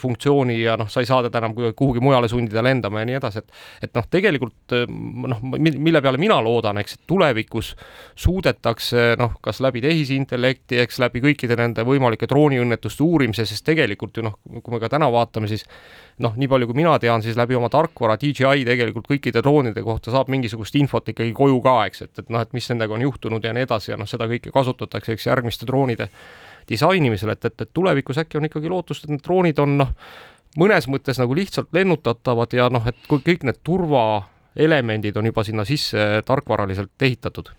funktsiooni ja noh, sa ei saa teda enam kuhugi mujale sundida lendama ja nii edasi, et et noh, tegelikult noh, mille peale mina loodan, eks, et tulevikus suudetakse noh, kas läbi tehisintellekti, eks läbi kõikide nende võimalike drooniõnnetuste uurimise, sest tegelikult ju noh, kui me ka täna vaatame, siis noh, nii palju kui mina tean, siis läbi oma tarkvara DJI tegelikult kõikide droonide kohta saab mingisugust infot ikkagi koju ka, eks, et, et noh, et mis nendega on juhtunud ja nii edasi ja noh, seda kõike kasutatakse, eks, järgmiste droonide disainimisel, et, et, et tulevikus äkki on ikkagi lootust, et need droonid on noh, mõnes mõttes nagu lihtsalt lennutatavad ja noh, et kui kõik need turva elemendid on juba sinna sisse tarkvaraliselt ehitatud.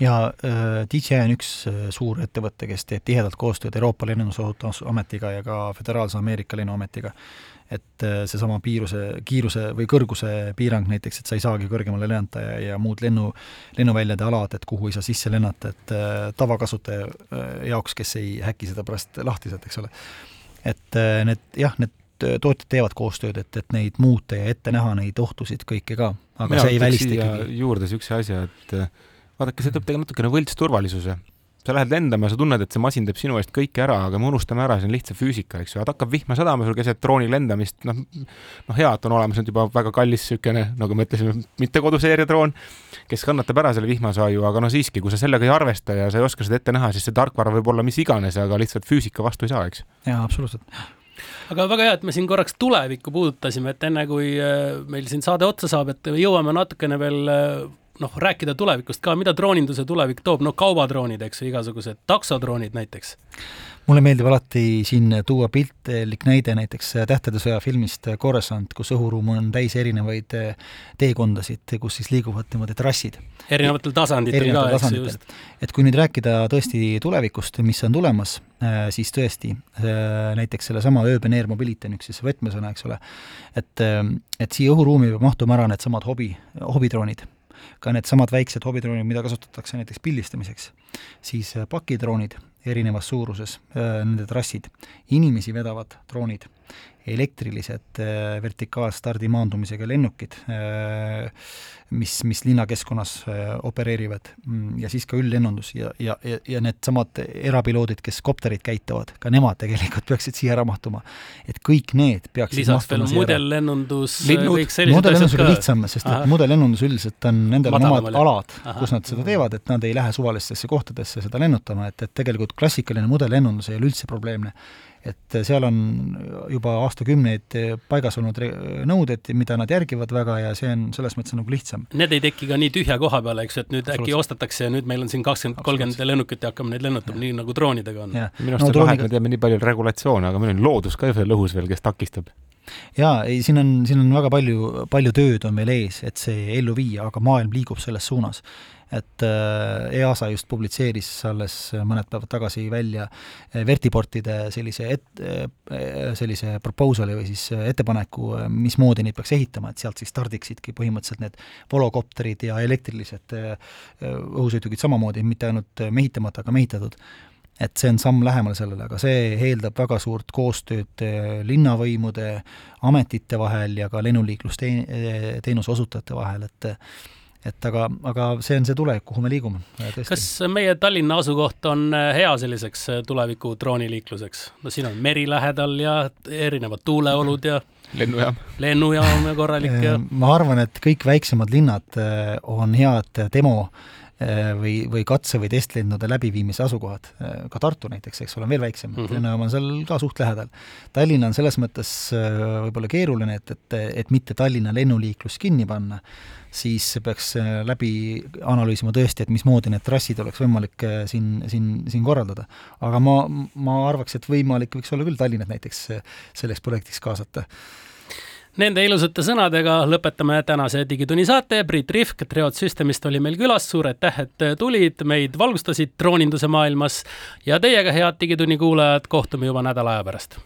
ja äh, DJI on üks äh, suur ettevõte, kes teeb tihedalt koostööd Euroopa Lennundusohutusametiga ja ka Föderaalse Ameerika Lennuametiga et äh, seesama piiruse, kiiruse või kõrguse piirang näiteks, et sa ei saagi kõrgemale lennata ja, ja muud lennu, lennuväljade alad, et kuhu ei saa sisse lennata, et äh, tavakasutaja äh, jaoks, kes ei häki seda pärast lahti sealt, eks ole. et need jah, need tootjad teevad koostööd, et, et neid muuta ja ette näha neid ohtusid kõike ka, aga Mina see ei välista ikkagi. juurde niisuguse asja, et vaadake, see toob tegelikult natukene võltsturvalisuse sa lähed lendama sa tunned, et see masin teeb sinu eest kõike ära, aga me unustame ära, see on lihtsalt füüsika, eks ju, et hakkab vihma sadama sul keset drooni lendamist, noh, noh hea, et on olemas nüüd juba väga kallis niisugune, nagu me ütlesime, mitte koduseeria droon, kes kannatab ära selle vihmasaju, aga no siiski, kui sa sellega ei arvesta ja sa ei oska seda ette näha, siis see tarkvara võib olla mis iganes, aga lihtsalt füüsika vastu ei saa, eks. jaa, absoluutselt. Aga väga hea, et me siin korraks tulevikku puudutasime, et enne kui äh, meil siin saade otsa saab, et jõuame natukene veel äh, noh, rääkida tulevikust ka, mida drooninduse tulevik toob, no kaubatroonid, eks ju, igasugused taksodroonid näiteks mulle meeldib alati siin tuua piltlik näide näiteks Tähtede sõja filmist Coruscant, kus õhuruum on täis erinevaid teekondasid, kus siis liiguvad niimoodi trassid. erinevatel tasanditel ka, eks ju, just. et kui nüüd rääkida tõesti tulevikust, mis on tulemas, siis tõesti näiteks sellesama Urban Air Mobility on üks siis võtmesõna, eks ole, et, et siia õhuruumi peab mahtuma ära needsamad hobi, hobidroonid ka needsamad väiksed hobidroonid, mida kasutatakse näiteks pildistamiseks, siis äh, pakidroonid erinevas suuruses, äh, nende trassid, inimesi vedavad droonid, elektrilised äh, vertikaalstardi maandumisega lennukid, mis, mis linnakeskkonnas opereerivad. Mm, ja siis ka ülllennundus ja, ja, ja, ja needsamad erapiloodid, kes kopterit käitavad, ka nemad tegelikult peaksid siia ära mahtuma. et kõik need peaksid lisaks veel mudellennundus, kõik sellised mudellennundus on lihtsam, sest et mudellennundus üldiselt on, nendel on omad alad, kus nad seda teevad, et nad ei lähe suvalistesse kohtadesse seda lennutama, et, et tegelikult klassikaline mudellennundus ei ole üldse probleemne et seal on juba aastakümneid paigas olnud nõuded, mida nad järgivad väga ja see on selles mõttes nagu lihtsam. Need ei teki ka nii tühja koha peale, eks ju, et nüüd äkki ostetakse ja nüüd meil on siin kakskümmend, kolmkümmend lennukit ja hakkame neid lennutama, nii nagu droonidega on. minu arust no, et me teeme nii palju regulatsioone, aga meil on loodus ka veel õhus veel, kes takistab jaa, ei, siin on, siin on väga palju, palju tööd on veel ees, et see ellu viia, aga maailm liigub selles suunas. Et äh, EASA just publitseeris alles mõned päevad tagasi välja äh, vertiportide sellise et-, äh, sellise proposal'i või siis ettepaneku, mismoodi neid peaks ehitama, et sealt siis stardiksidki põhimõtteliselt need volokopterid ja elektrilised õhusõidukid samamoodi, mitte ainult mehitamata, aga mehitatud. Et see on samm lähemale sellele, aga see eeldab väga suurt koostööd linnavõimude, ametite vahel ja ka lennuliiklusteenuse osutajate vahel, et et aga, aga see on see tulevik, kuhu me liigume. kas meie Tallinna asukoht on eh, hea selliseks eh, tuleviku drooniliikluseks? no siin on meri lähedal ja erinevad tuuleolud ja lennujaam. lennujaam ja korralik ja ma arvan, et kõik väiksemad linnad on head demo äh, Äh, või, või katse- või testlennude läbiviimise asukohad, äh, ka Tartu näiteks, eks ole, on veel väiksem mm, -hmm. lennujaam on seal ka suht lähedal. Tallinn on selles mõttes äh, võib-olla keeruline, et, et, et mitte Tallinna lennuliiklust kinni panna, siis peaks läbi analüüsima tõesti, et mismoodi need trassid oleks võimalik siin, siin, siin korraldada. aga ma, ma arvaks, et võimalik võiks olla küll Tallinnat näiteks selleks projektiks kaasata Nende ilusate sõnadega lõpetame tänase Digitunni saate. Priit Rihk Treot Systemist oli meil külas, suur aitäh, et tulid, meid valgustasid drooninduse maailmas ja teiega, head Digitunni kuulajad, kohtume juba nädala aja pärast.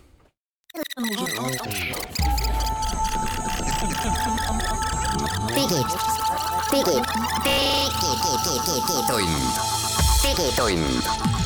digid, digid, digitund, digitund